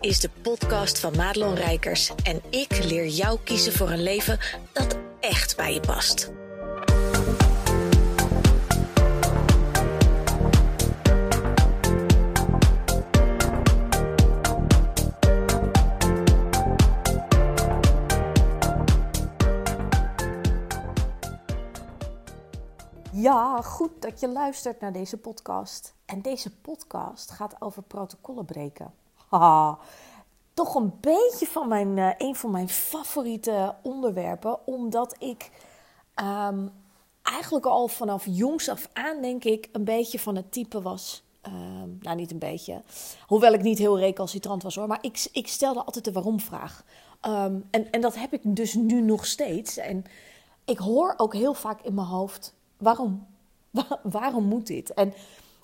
is de podcast van Madelon Rijkers en ik leer jou kiezen voor een leven dat echt bij je past. Ja, goed dat je luistert naar deze podcast. En deze podcast gaat over protocollen breken. Haha, toch een beetje van mijn, uh, een van mijn favoriete onderwerpen, omdat ik ehm, eigenlijk al vanaf jongs af aan, denk ik, een beetje van het type was. Ehm, nou, niet een beetje. Hoewel ik niet heel recalcitrant was hoor. Maar ik, ik stelde altijd de waarom-vraag. Ehm, en, en dat heb ik dus nu nog steeds. En ik hoor ook heel vaak in mijn hoofd waarom? waarom moet dit? En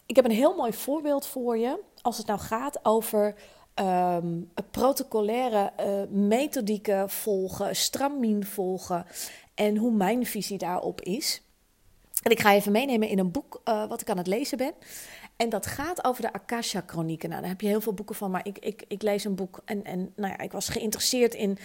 ik heb een heel mooi voorbeeld voor je. Als het nou gaat over um, protocolaire uh, methodieken volgen, stramien volgen en hoe mijn visie daarop is. En ik ga even meenemen in een boek uh, wat ik aan het lezen ben. En dat gaat over de Akasha-chronieken. Nou, daar heb je heel veel boeken van, maar ik, ik, ik lees een boek en, en nou ja, ik was geïnteresseerd in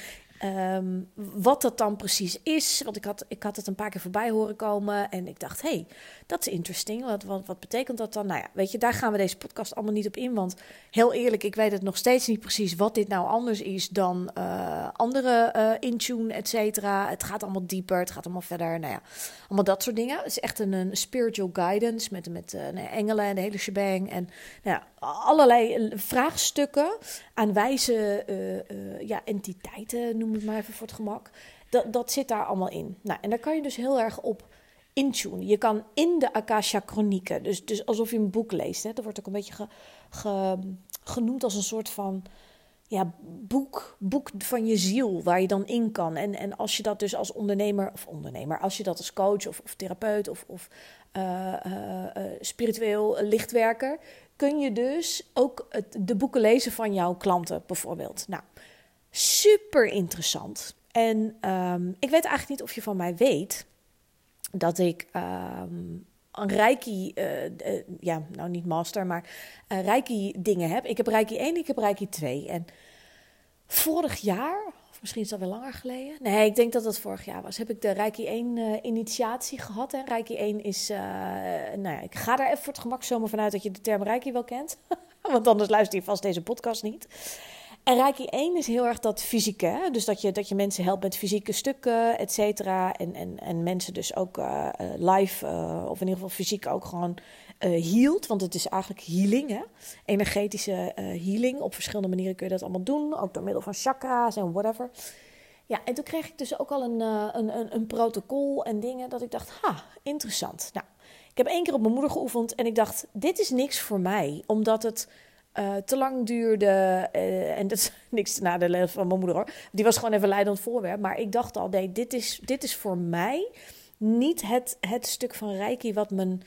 Um, wat dat dan precies is. Want ik had, ik had het een paar keer voorbij horen komen. En ik dacht, hey, dat is interesting. Wat, wat, wat betekent dat dan? Nou ja, weet je, daar gaan we deze podcast allemaal niet op in. Want heel eerlijk, ik weet het nog steeds niet precies wat dit nou anders is dan uh, andere uh, Intune, et cetera. Het gaat allemaal dieper, het gaat allemaal verder. Nou ja, allemaal dat soort dingen. Het is echt een, een spiritual guidance met, met uh, nou engelen en de hele shebang. En nou ja, allerlei vraagstukken aan wijze ja, entiteiten noemen noem het maar even voor het gemak. Dat, dat zit daar allemaal in. Nou, en daar kan je dus heel erg op intunen. Je kan in de Akasha Chronieken, dus, dus alsof je een boek leest. Hè, dat wordt ook een beetje ge, genoemd als een soort van ja, boek, boek van je ziel, waar je dan in kan. En, en als je dat dus als ondernemer, of ondernemer, als je dat als coach of, of therapeut of, of uh, uh, uh, spiritueel lichtwerker, kun je dus ook het, de boeken lezen van jouw klanten bijvoorbeeld. Nou, super interessant. En um, ik weet eigenlijk niet of je van mij weet dat ik um, een Reiki, uh, uh, ja, nou niet master, maar uh, Reiki dingen heb. Ik heb Reiki 1, ik heb Reiki 2. En vorig jaar, of misschien is dat wel langer geleden. Nee, ik denk dat dat vorig jaar was. Heb ik de Reiki 1 initiatie gehad. En Reiki 1 is, nou ja, ik ga daar even voor het gemak zomaar vanuit dat je de term Reiki wel kent. Want anders luister je vast deze podcast niet. En Reiki 1 is heel erg dat fysieke. Hè? Dus dat je, dat je mensen helpt met fysieke stukken, et cetera. En, en, en mensen dus ook uh, live, uh, of in ieder geval fysiek ook gewoon hield. Want het is eigenlijk healing, hè? energetische healing. Op verschillende manieren kun je dat allemaal doen. Ook door middel van chakra's en whatever. Ja, en toen kreeg ik dus ook al een, een, een, een protocol en dingen dat ik dacht, ha, interessant. Nou, ik heb één keer op mijn moeder geoefend en ik dacht, dit is niks voor mij. Omdat het uh, te lang duurde. Uh, en dat is niks te nadelen van mijn moeder hoor. Die was gewoon even leidend voorwerp. Maar ik dacht al, nee, dit is, dit is voor mij niet het, het stuk van Reiki wat mijn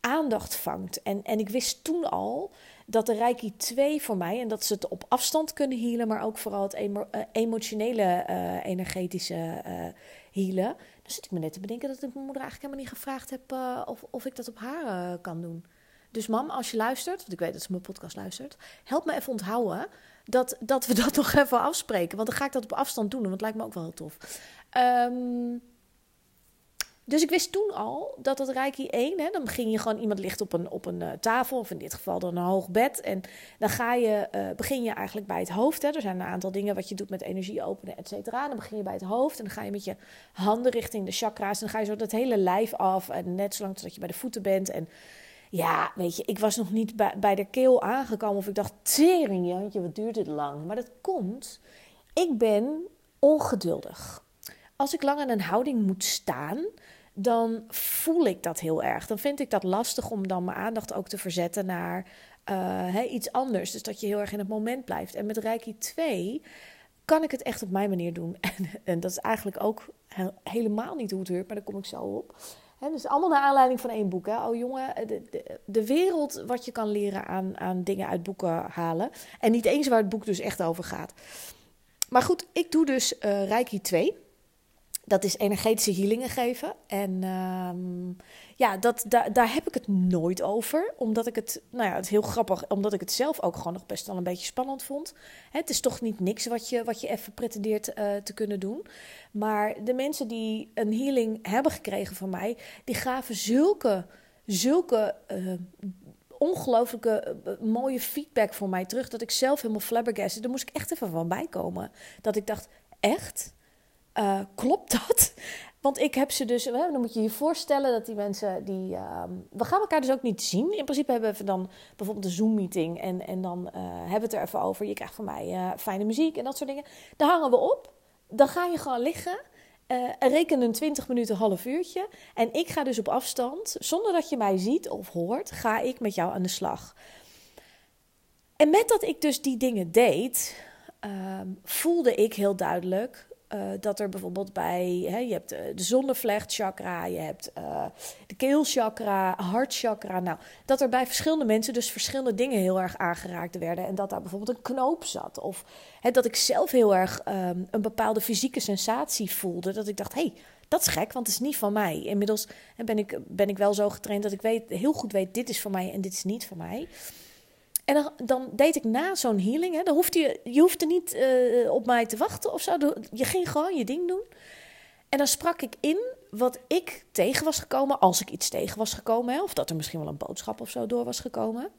aandacht vangt. En, en ik wist toen al dat de Reiki 2 voor mij, en dat ze het op afstand kunnen healen, maar ook vooral het uh, emotionele, energetische healen. Dan zit ik me net te bedenken dat ik mijn moeder eigenlijk helemaal niet gevraagd heb of, of ik dat op haar kan doen. Dus mam, als je luistert, want ik weet dat ze mijn podcast luistert, help me even onthouden dat, dat we dat nog even afspreken. Want dan ga ik dat op afstand doen, want het lijkt me ook wel heel tof. Um, dus ik wist toen al dat dat Reiki 1, hè, dan ging je gewoon iemand ligt op een, op een uh, tafel, of in dit geval dan een hoog bed. En dan ga je, uh, begin je eigenlijk bij het hoofd. Hè. Er zijn een aantal dingen wat je doet met energie openen, et cetera. Dan begin je bij het hoofd en dan ga je met je handen richting de chakra's. En dan ga je zo dat hele lijf af. En net zolang totdat je bij de voeten bent. En ja, weet je, ik was nog niet bij, de keel aangekomen of ik dacht, tering Jantje, wat duurt dit lang? Maar dat komt, ik ben ongeduldig. Als ik lang in een houding moet staan, dan voel ik dat heel erg. Dan vind ik dat lastig om dan mijn aandacht ook te verzetten naar uh, iets anders. Dus dat je heel erg in het moment blijft. En met Reiki 2 kan ik het echt op mijn manier doen. En, en dat is eigenlijk ook helemaal niet hoe het werkt, maar daar kom ik zo op dus allemaal naar aanleiding van één boek. Hè. Oh jongen, de, de, de, wereld wat je kan leren aan, aan dingen uit boeken halen. En niet eens waar het boek dus echt over gaat. Maar goed, ik doe dus uh, Reiki 2. Dat is energetische healingen geven. En ehm, ja, dat, daar, daar heb ik het nooit over. Omdat ik het, nou ja, het is heel grappig, omdat ik het zelf ook gewoon nog best wel een beetje spannend vond. Het is toch niet niks wat je, wat je even pretendeert uh, te kunnen doen. Maar de mensen die een healing hebben gekregen van mij, die gaven zulke, zulke uh, ongelooflijke uh, mooie feedback voor mij terug. Dat ik zelf helemaal flabbergasted. Daar moest ik echt even van bijkomen. Dat ik dacht, echt? Uh, klopt dat? Want ik heb ze dus, dan moet je je voorstellen dat die mensen die. Uh, we gaan elkaar dus ook niet zien. In principe hebben we dan bijvoorbeeld een Zoom-meeting en, en dan uh, hebben we het er even over. Je krijgt van mij uh, fijne muziek en dat soort dingen. Daar hangen we op. Dan ga je gewoon liggen. reken een 20 minuten, half uurtje. En ik ga dus op afstand, zonder dat je mij ziet of hoort, ga ik met jou aan de slag. En met dat ik dus die dingen deed, ehm, voelde ik heel duidelijk uh, dat er bijvoorbeeld bij, hè, je hebt uh, de zonnevlechtchakra, je hebt uh, de keelchakra, hartchakra. Nou, dat er bij verschillende mensen dus verschillende dingen heel erg aangeraakt werden. En dat daar bijvoorbeeld een knoop zat. Of hè, dat ik zelf heel erg um, een bepaalde fysieke sensatie voelde. Dat ik dacht, hé, hey, dat is gek, want het is niet van mij. Inmiddels ben ik, ben ik wel zo getraind dat ik weet, heel goed weet, dit is van mij en dit is niet van mij. En dan, deed ik na zo'n healing, hè, dan hoefde je, je hoefde niet uh, op mij te wachten of zo. Je ging gewoon je ding doen. En dan sprak ik in wat ik tegen was gekomen, als ik iets tegen was gekomen. Hè, of dat er misschien wel een boodschap of zo door was gekomen.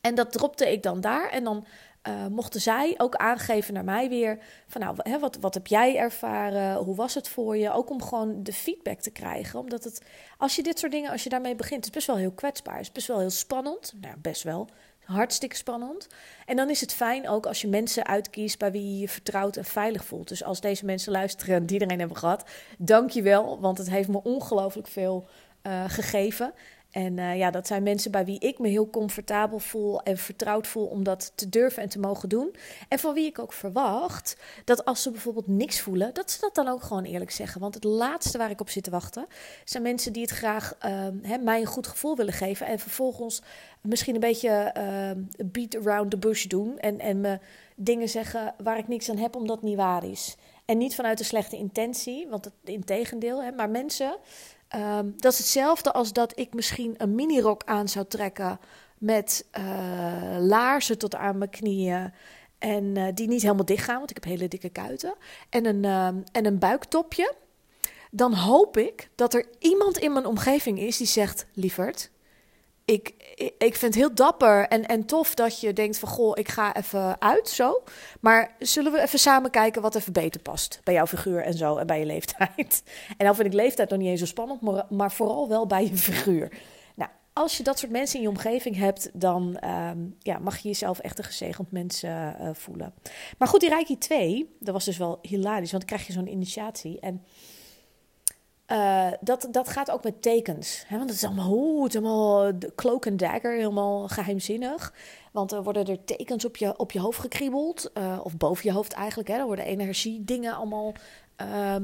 En dat dropte ik dan daar. En dan uh, mochten zij ook aangeven naar mij weer: van nou, hè, wat, wat heb jij ervaren? Hoe was het voor je? Ook om gewoon de feedback te krijgen. Omdat het, als je dit soort dingen, als je daarmee begint, het is best wel heel kwetsbaar. Het is best wel heel spannend. Nou, best wel. Hartstikke spannend. En dan is het fijn ook als je mensen uitkiest bij wie je je vertrouwd en veilig voelt. Dus als deze mensen luisteren die iedereen hebben gehad, dank je wel, want het heeft me ongelooflijk veel uh, gegeven. En uh, ja, dat zijn mensen bij wie ik me heel comfortabel voel en vertrouwd voel om dat te durven en te mogen doen. En van wie ik ook verwacht dat als ze bijvoorbeeld niks voelen, dat ze dat dan ook gewoon eerlijk zeggen. Want het laatste waar ik op zit te wachten zijn mensen die het graag uh, hè, mij een goed gevoel willen geven en vervolgens misschien een beetje uh, beat around the bush doen en, en me dingen zeggen waar ik niks aan heb omdat het niet waar is. En niet vanuit een slechte intentie, want het integendeel, hè, maar mensen Um, dat is hetzelfde als dat ik misschien een minirok aan zou trekken met uh, laarzen tot aan mijn knieën. En uh, die niet helemaal dicht gaan, want ik heb hele dikke kuiten. En een, uh, en een buiktopje. Dan hoop ik dat er iemand in mijn omgeving is die zegt: Lieverd, ik, ik vind het heel dapper en, en tof dat je denkt van... goh, ik ga even uit, zo. Maar zullen we even samen kijken wat even beter past... bij jouw figuur en zo en bij je leeftijd. En dan vind ik leeftijd nog niet eens zo spannend... maar, vooral wel bij je figuur. Nou, als je dat soort mensen in je omgeving hebt... dan um, ja, mag je jezelf echt een gezegend mens uh, voelen. Maar goed, die Reiki 2, dat was dus wel hilarisch... want dan krijg je zo'n initiatie en... Uh, dat, dat gaat ook met tekens. Hè? Want het is allemaal, is allemaal cloak and dagger, helemaal geheimzinnig. Want er worden er tekens op je, op je hoofd gekriebeld. Uh, of boven je hoofd eigenlijk. Hè? Er worden energiedingen allemaal uh,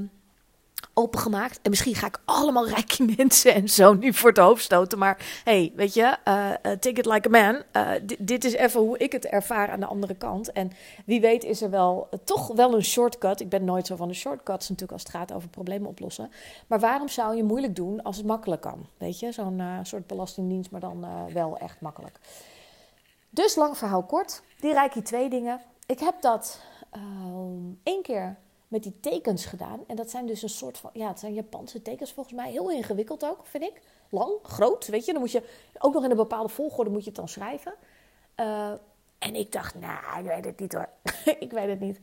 opengemaakt. En misschien ga ik allemaal rijke mensen en zo nu voor het hoofd stoten. Maar hey, weet je, uh, uh, take it like a man. Uh, dit is even hoe ik het ervaar aan de andere kant. En wie weet is er wel toch wel een shortcut. Ik ben nooit zo van de shortcuts natuurlijk als het gaat over problemen oplossen. Maar waarom zou je moeilijk doen als het makkelijk kan? Weet je, zo'n soort belastingdienst, maar dan wel echt makkelijk. Dus lang verhaal kort. Die Reiki twee dingen. Ik heb dat één keer met die tekens gedaan. En dat zijn dus een soort van, ja, het zijn Japanse tekens volgens mij. Heel ingewikkeld ook, vind ik. Lang, groot, weet je. Dan moet je ook nog in een bepaalde volgorde moet je het dan schrijven. Uh, en ik dacht, nou, ik weet het niet hoor. ik weet het niet.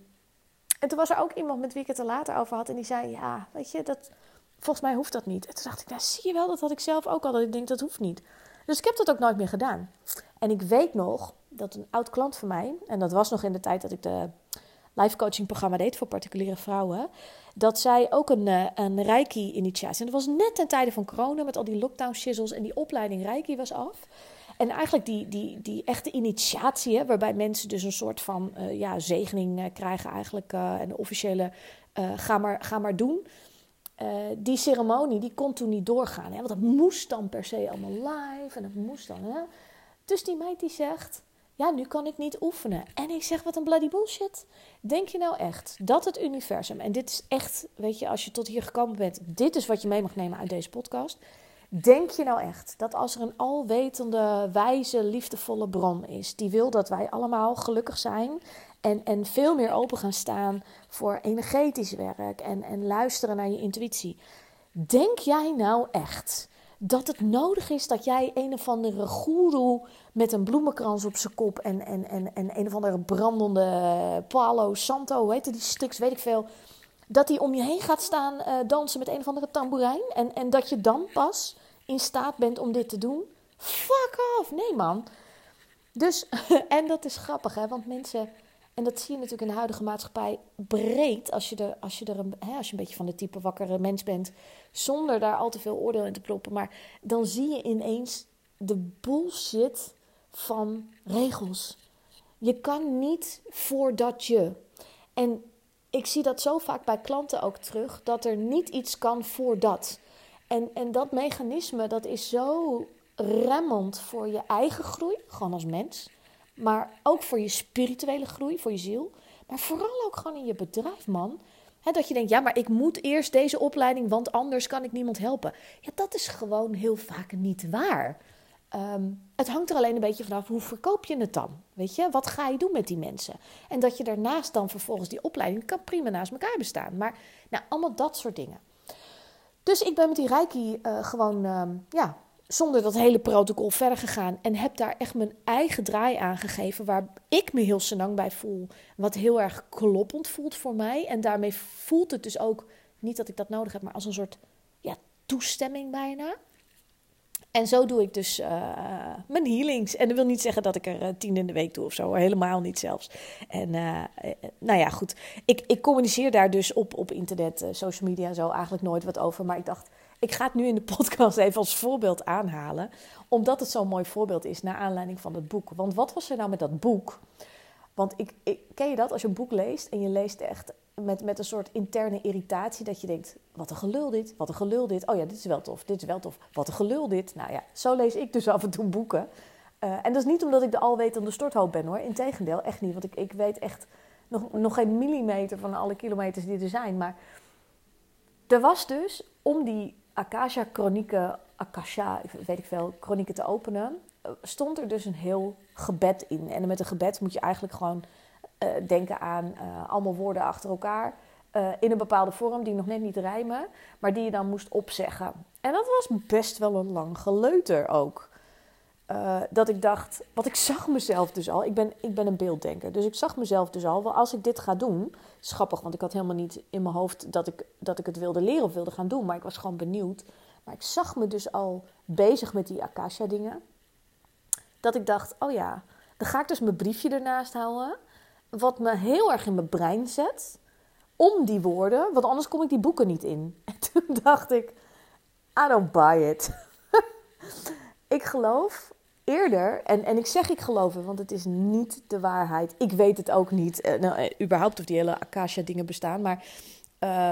En toen was er ook iemand met wie ik het er later over had. En die zei, ja, weet je, dat, volgens mij hoeft dat niet. En toen dacht ik, nou zie je wel, dat had ik zelf ook al. Dat ik denk, dat hoeft niet. Dus ik heb dat ook nooit meer gedaan. En ik weet nog dat een oud klant van mij, en dat was nog in de tijd dat ik de live coaching programma deed voor particuliere vrouwen. Dat zij ook een, eh, een Reiki-initiatie. En dat was net ten tijde van corona met al die lockdown shizzles en die opleiding Reiki was af. En eigenlijk die, die, die echte initiatie, hè, waarbij mensen dus een soort van uh, ja, zegening uh, krijgen eigenlijk. Uh, en officiële ga, maar, ga maar doen. die ceremonie, die kon toen niet doorgaan. Hè, want dat moest dan per se allemaal live en dat moest dan. Hè. Dus die meid die zegt, ja, nu kan ik niet oefenen. En ik zeg, wat een bloody bullshit. Denk je nou echt dat het universum, en dit is echt, weet je, als je tot hier gekomen bent, dit is wat je mee mag nemen uit deze podcast. Denk je nou echt dat als er een alwetende, wijze, liefdevolle bron is, die wil dat wij allemaal gelukkig zijn en, en veel meer open gaan staan voor energetisch werk en, en luisteren naar je intuïtie. Denk jij nou echt dat het nodig is dat jij een of andere goeroe met een bloemenkrans op zijn kop en, en, en, en een of andere brandende Palo Santo, hoe heet die stuks, weet ik veel, dat die om je heen gaat staan uh, dansen met een of andere tamboerijn en, en dat je dan pas in staat bent om dit te doen? Fuck off! Nee man. Dus, en dat is grappig hè, want mensen en dat zie je natuurlijk in de huidige maatschappij breed. Als je, er, als je, er een, hè, als je een beetje van de type wakkere mens bent. Zonder daar al te veel oordeel in te kloppen. Maar dan zie je ineens de bullshit van regels. Je kan niet voordat je. En ik zie dat zo vaak bij klanten ook terug. Dat er niet iets kan voordat. En, en dat mechanisme dat is zo remmend voor je eigen groei. Gewoon als mens. Maar ook voor je spirituele groei, voor je ziel. Maar vooral ook gewoon in je bedrijf, man. dat je denkt, ja, maar ik moet eerst deze opleiding, want anders kan ik niemand helpen. Ja, dat is gewoon heel vaak niet waar. Ehm, het hangt er alleen een beetje vanaf hoe verkoop je het dan? Weet je, wat ga je doen met die mensen? En dat je daarnaast dan vervolgens die opleiding kan prima naast elkaar bestaan. Maar nou, allemaal dat soort dingen. Dus ik ben met die Reiki uh, gewoon ehm, ja, zonder dat hele protocol verder gegaan. En heb daar echt mijn eigen draai aan gegeven. Waar ik me heel senang bij voel. Wat heel erg kloppend voelt voor mij. En daarmee voelt het dus ook, niet dat ik dat nodig heb, maar als een soort ja, toestemming bijna. En zo doe ik dus uh, mijn healings. En dat wil niet zeggen dat ik er uh, tien in de week doe of zo. Helemaal niet zelfs. En uh, nou ja, goed. Ik, ik communiceer daar dus op, op internet, social media zo eigenlijk nooit wat over. Maar ik dacht, ik ga het nu in de podcast even als voorbeeld aanhalen, omdat het zo'n mooi voorbeeld is naar aanleiding van het boek. Want wat was er nou met dat boek? Want ik, ik, ken je dat als je een boek leest en je leest echt met, met een soort interne irritatie dat je denkt: wat een gelul dit, wat een gelul dit. Oh ja, dit is wel tof, dit is wel tof, wat een gelul dit. Nou ja, zo lees ik dus af en toe boeken. Uh, en dat is niet omdat ik de alwetende storthoop ben hoor, integendeel, echt niet. Want ik, ik weet echt nog, nog geen millimeter van alle kilometers die er zijn. Maar er was dus om die Akasha Chronieken, Akasha, weet ik veel, Chronieken te openen, eh, stond er dus een heel gebed in. En met een gebed moet je eigenlijk gewoon uh, denken aan uh, allemaal woorden achter elkaar. In een bepaalde vorm die nog net niet rijmen, maar die je dan moest opzeggen. En dat was best wel een lang geleuter ook. Dat ik dacht, want ik zag mezelf dus al. Ik ben, ik ben een beelddenker, dus ik zag mezelf dus al. Wel, als ik dit ga doen, schappig, want ik had helemaal niet in mijn hoofd dat ik, dat ik het wilde leren of wilde gaan doen. Maar ik was gewoon benieuwd. Maar ik zag me dus al bezig met die Akasha-dingen. Dat ik dacht, oh ja, dan ga ik dus mijn briefje ernaast houden. Wat me heel erg in mijn brein zet. Om die woorden, want anders kom ik die boeken niet in. En toen dacht ik, I don't buy it. ik geloof eerder, en, en ik zeg ik geloof het, want het is niet de waarheid. Ik weet het ook niet, uh, nou, uh, überhaupt of die hele Akasha-dingen bestaan. Maar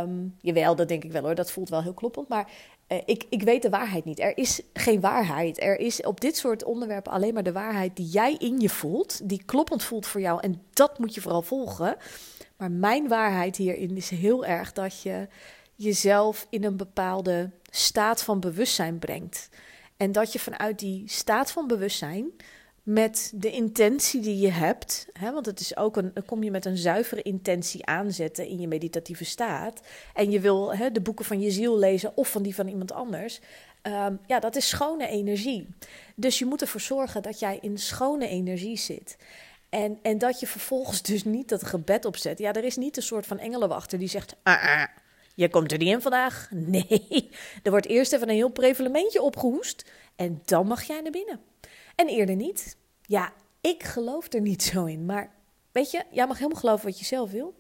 um, jawel, dat denk ik wel hoor, dat voelt wel heel kloppend. Maar uh, ik, ik weet de waarheid niet. Er is geen waarheid. Er is op dit soort onderwerpen alleen maar de waarheid die jij in je voelt, die kloppend voelt voor jou. En dat moet je vooral volgen. Maar mijn waarheid hierin is heel erg dat je jezelf in een bepaalde staat van bewustzijn brengt. En dat je vanuit die staat van bewustzijn, met de intentie die je hebt, hè, want het is ook een, kom je met een zuivere intentie aanzetten in je meditatieve staat. En je wil hè, de boeken van je ziel lezen of van die van iemand anders. Um, ja, dat is schone energie. Dus je moet ervoor zorgen dat jij in schone energie zit. En, en dat je vervolgens dus niet dat gebed opzet. Ja, er is niet een soort van engelenwachter die zegt. Ah, ah, je komt er niet in vandaag. Nee, er wordt eerst even een heel prevalementje opgehoest en dan mag jij naar binnen. En eerder niet. Ja, ik geloof er niet zo in, maar weet je, jij mag helemaal geloven wat je zelf wil.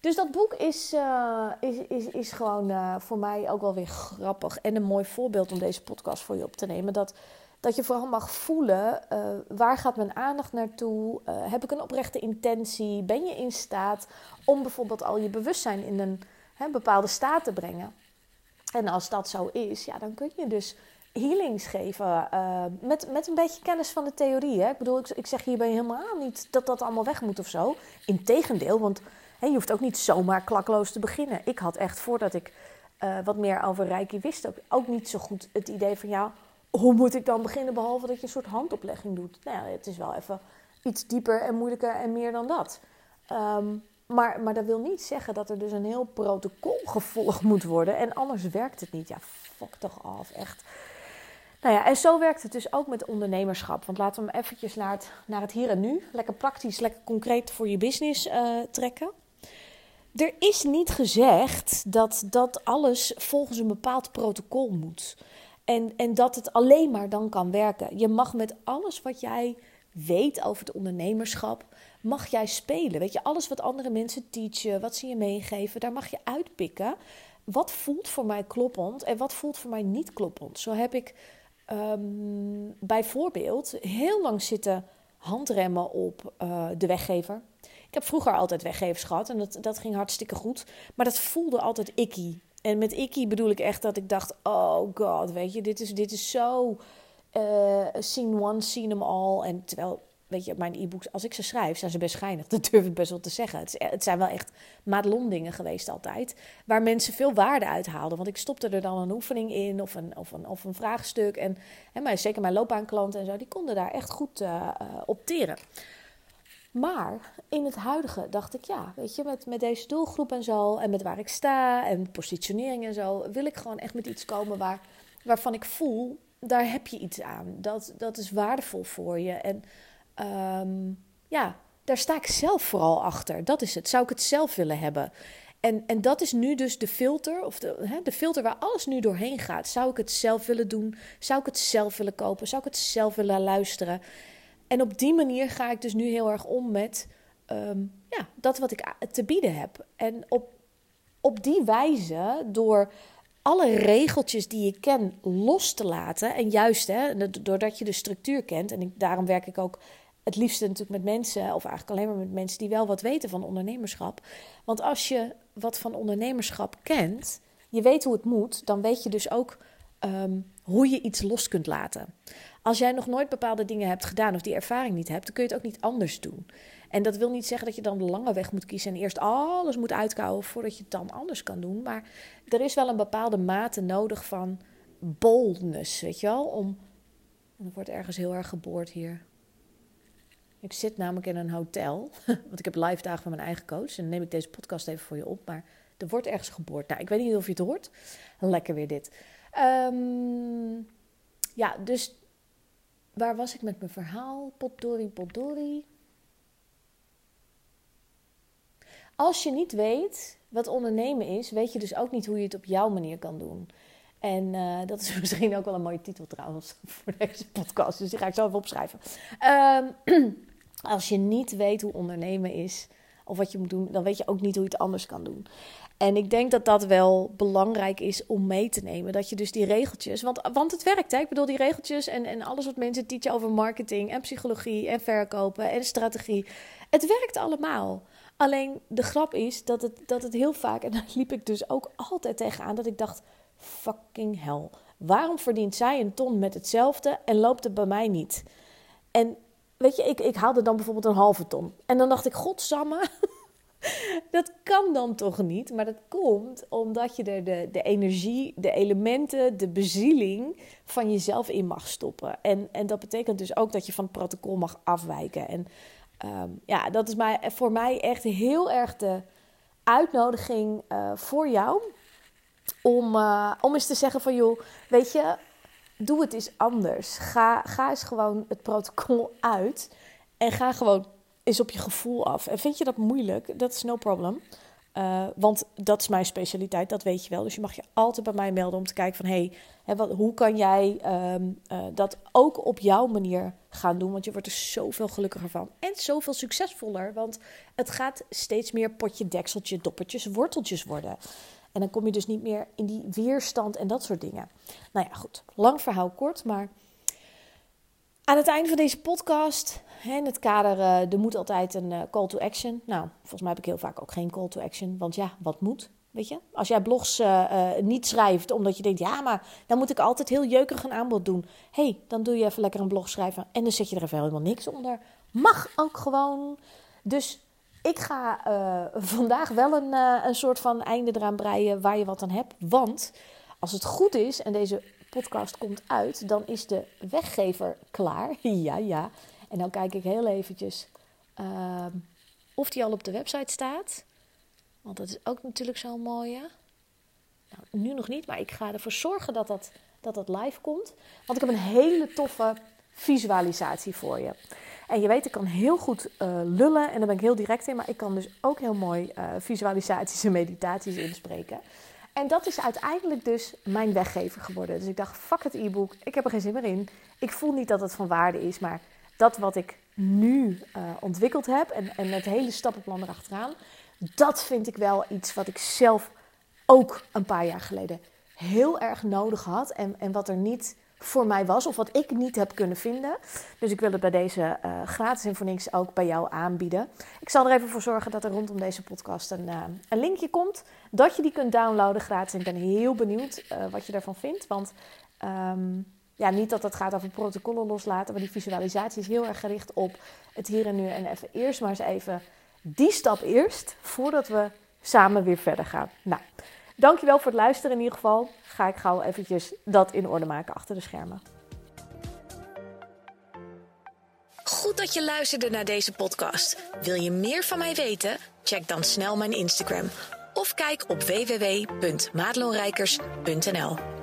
Dus dat boek is, uh, is, is, is gewoon uh, voor mij ook wel weer grappig en een mooi voorbeeld om deze podcast voor je op te nemen. Dat, dat je vooral mag voelen, uh, waar gaat mijn aandacht naartoe? heb ik een oprechte intentie? Ben je in staat om bijvoorbeeld al je bewustzijn in een hè, bepaalde staat te brengen. En als dat zo is, ja, dan kun je dus healings geven. Uh, met, met een beetje kennis van de theorie. Hè? Ik bedoel, ik, ik zeg hierbij helemaal niet dat dat allemaal weg moet of zo. Integendeel, want hè, je hoeft ook niet zomaar klakloos te beginnen. Ik had echt, voordat ik uh, wat meer over Reiki wist, ook, niet zo goed het idee van... ja, hoe moet ik dan beginnen behalve dat je een soort handoplegging doet? Nou ja, het is wel even iets dieper en moeilijker en meer dan dat. Um, maar, maar dat wil niet zeggen dat er dus een heel protocol gevolgd moet worden. En anders werkt het niet. Ja, fuck toch af, echt. Nou ja, en zo werkt het dus ook met ondernemerschap. Want laten we hem eventjes naar het, naar het hier en nu, lekker praktisch, lekker concreet voor je business uh, trekken. Er is niet gezegd dat dat alles volgens een bepaald protocol moet. En, en dat het alleen maar dan kan werken. Je mag met alles wat jij weet over het ondernemerschap, mag jij spelen. Weet je, alles wat andere mensen teachen, wat ze je meegeven, daar mag je uitpikken. Wat voelt voor mij kloppend en wat voelt voor mij niet kloppend? Zo heb ik um, bijvoorbeeld heel lang zitten handremmen op uh, de weggever. Ik heb vroeger altijd weggevers gehad en dat, dat ging hartstikke goed. Maar dat voelde altijd icky. En met icky bedoel ik echt dat ik dacht: oh god, weet je, dit is, dit is zo. Uh, scene one, seen them all. En terwijl weet je, mijn e-books, als ik ze schrijf, zijn ze best schijnig. Dat durf ik best wel te zeggen. Het, het zijn wel echt madelon dingen geweest altijd. Waar mensen veel waarde uit haalden. Want ik stopte er dan een oefening in of een, of een, of een vraagstuk. En, en maar zeker mijn loopbaanklanten en zo, die konden daar echt goed uh, opteren. Maar in het huidige dacht ik, ja, weet je, met, met deze doelgroep en zo, en met waar ik sta en positionering en zo, wil ik gewoon echt met iets komen waar, waarvan ik voel, daar heb je iets aan. Dat, dat is waardevol voor je. En um, ja, daar sta ik zelf vooral achter. Dat is het. Zou ik het zelf willen hebben? En, en dat is nu dus de filter, of de, hè, de filter waar alles nu doorheen gaat. Zou ik het zelf willen doen? Zou ik het zelf willen kopen? Zou ik het zelf willen luisteren? En op die manier ga ik dus nu heel erg om met um, ja, dat wat ik te bieden heb. En op, op die wijze, door alle regeltjes die je ken los te laten. En juist hè, doordat je de structuur kent. En ik, daarom werk ik ook het liefste natuurlijk met mensen, of eigenlijk alleen maar met mensen die wel wat weten van ondernemerschap. Want als je wat van ondernemerschap kent, je weet hoe het moet, dan weet je dus ook um, hoe je iets los kunt laten. Als jij nog nooit bepaalde dingen hebt gedaan of die ervaring niet hebt, dan kun je het ook niet anders doen. En dat wil niet zeggen dat je dan de lange weg moet kiezen en eerst alles moet uitkouwen voordat je het dan anders kan doen. Maar er is wel een bepaalde mate nodig van boldness, weet je wel? Om. Er wordt ergens heel erg geboord hier. Ik zit namelijk in een hotel, want ik heb live dagen van mijn eigen coach. En dan neem ik deze podcast even voor je op. Maar er wordt ergens geboord. Nou, ik weet niet of je het hoort. Lekker weer dit. Um, ja, dus waar was ik met mijn verhaal? Potdorie, potdorie. Als je niet weet wat ondernemen is, weet je dus ook niet hoe je het op jouw manier kan doen. En uh, dat is misschien ook wel een mooie titel trouwens voor deze podcast. Dus die ga ik zo even opschrijven. Um, als je niet weet hoe ondernemen is of wat je moet doen, dan weet je ook niet hoe je het anders kan doen. En ik denk dat dat wel belangrijk is om mee te nemen. Dat je dus die regeltjes, want, want het werkt. Hè? Ik bedoel, die regeltjes en, en alles wat mensen teachen over marketing en psychologie en verkopen en strategie. Het werkt allemaal. Alleen de grap is dat het, dat het heel vaak, en daar liep ik dus ook altijd tegenaan, dat ik dacht: fucking hell. Waarom verdient zij een ton met hetzelfde en loopt het bij mij niet? En weet je, ik, ik haalde dan bijvoorbeeld een halve ton. En dan dacht ik: Godsamme, dat kan dan toch niet? Maar dat komt omdat je er de, de energie, de elementen, de bezieling van jezelf in mag stoppen. En, en dat betekent dus ook dat je van het protocol mag afwijken. En um, ja, dat is mij, voor mij echt heel erg de uitnodiging uh, voor jou. Om, uh, om eens te zeggen van joh, weet je, doe het eens anders. Ga, ga eens gewoon het protocol uit. En ga gewoon eens op je gevoel af. En vind je dat moeilijk? Dat is no problem. Uh, want dat is mijn specialiteit, dat weet je wel. Dus je mag je altijd bij mij melden om te kijken van... hey, wat, hoe kan jij um, uh, dat ook op jouw manier gaan doen? Want je wordt er zoveel gelukkiger van. En zoveel succesvoller, want het gaat steeds meer potje, dekseltje, doppertjes, worteltjes worden. En dan kom je dus niet meer in die weerstand en dat soort dingen. Nou ja, goed. Lang verhaal kort, maar... Aan het einde van deze podcast, in het kader, uh, er moet altijd een uh, call to action. Nou, volgens mij heb ik heel vaak ook geen call to action, want ja, wat moet? Weet je, als jij blogs uh, niet schrijft omdat je denkt, ja, maar dan moet ik altijd heel jeukig een aanbod doen. hey, dan doe je even lekker een blog schrijven en dan zet je er even helemaal niks onder. Mag ook gewoon. Dus ik ga vandaag wel een, een soort van einde eraan breien waar je wat aan hebt. Want als het goed is en deze podcast komt uit, dan is de weggever klaar. ja, ja. En dan kijk ik heel eventjes uh, of die al op de website staat. Want dat is ook natuurlijk zo'n mooie. Nou, nu nog niet, maar ik ga ervoor zorgen dat dat, dat live komt. Want ik heb een hele toffe visualisatie voor je. En je weet, ik kan heel goed uh, lullen en daar ben ik heel direct in. Maar ik kan dus ook heel mooi uh, visualisaties en meditaties inspreken. En dat is uiteindelijk dus mijn weggever geworden. Dus ik dacht, fuck het e-book, ik heb er geen zin meer in. Ik voel niet dat het van waarde is, maar dat wat ik nu uh, ontwikkeld heb en, en het hele stappenplan erachteraan, dat vind ik wel iets wat ik zelf ook een paar jaar geleden heel erg nodig had. En, en wat er niet voor mij was of wat ik niet heb kunnen vinden. Dus ik wil het bij deze uh, gratis en ook bij jou aanbieden. Ik zal er even voor zorgen dat er rondom deze podcast een, uh, een linkje komt. Dat je die kunt downloaden gratis. Ik ben heel benieuwd uh, wat je daarvan vindt. Want um, ja, niet dat het gaat over protocollen loslaten. Maar die visualisatie is heel erg gericht op het hier en nu. En even eerst maar eens even die stap eerst. Voordat we samen weer verder gaan. Nou, Dankjewel voor het luisteren in ieder geval. Ga ik gauw eventjes dat in orde maken achter de schermen. Goed dat je luisterde naar deze podcast. Wil je meer van mij weten? Check dan snel mijn Instagram of kijk op www.maatloonrijkers.nl.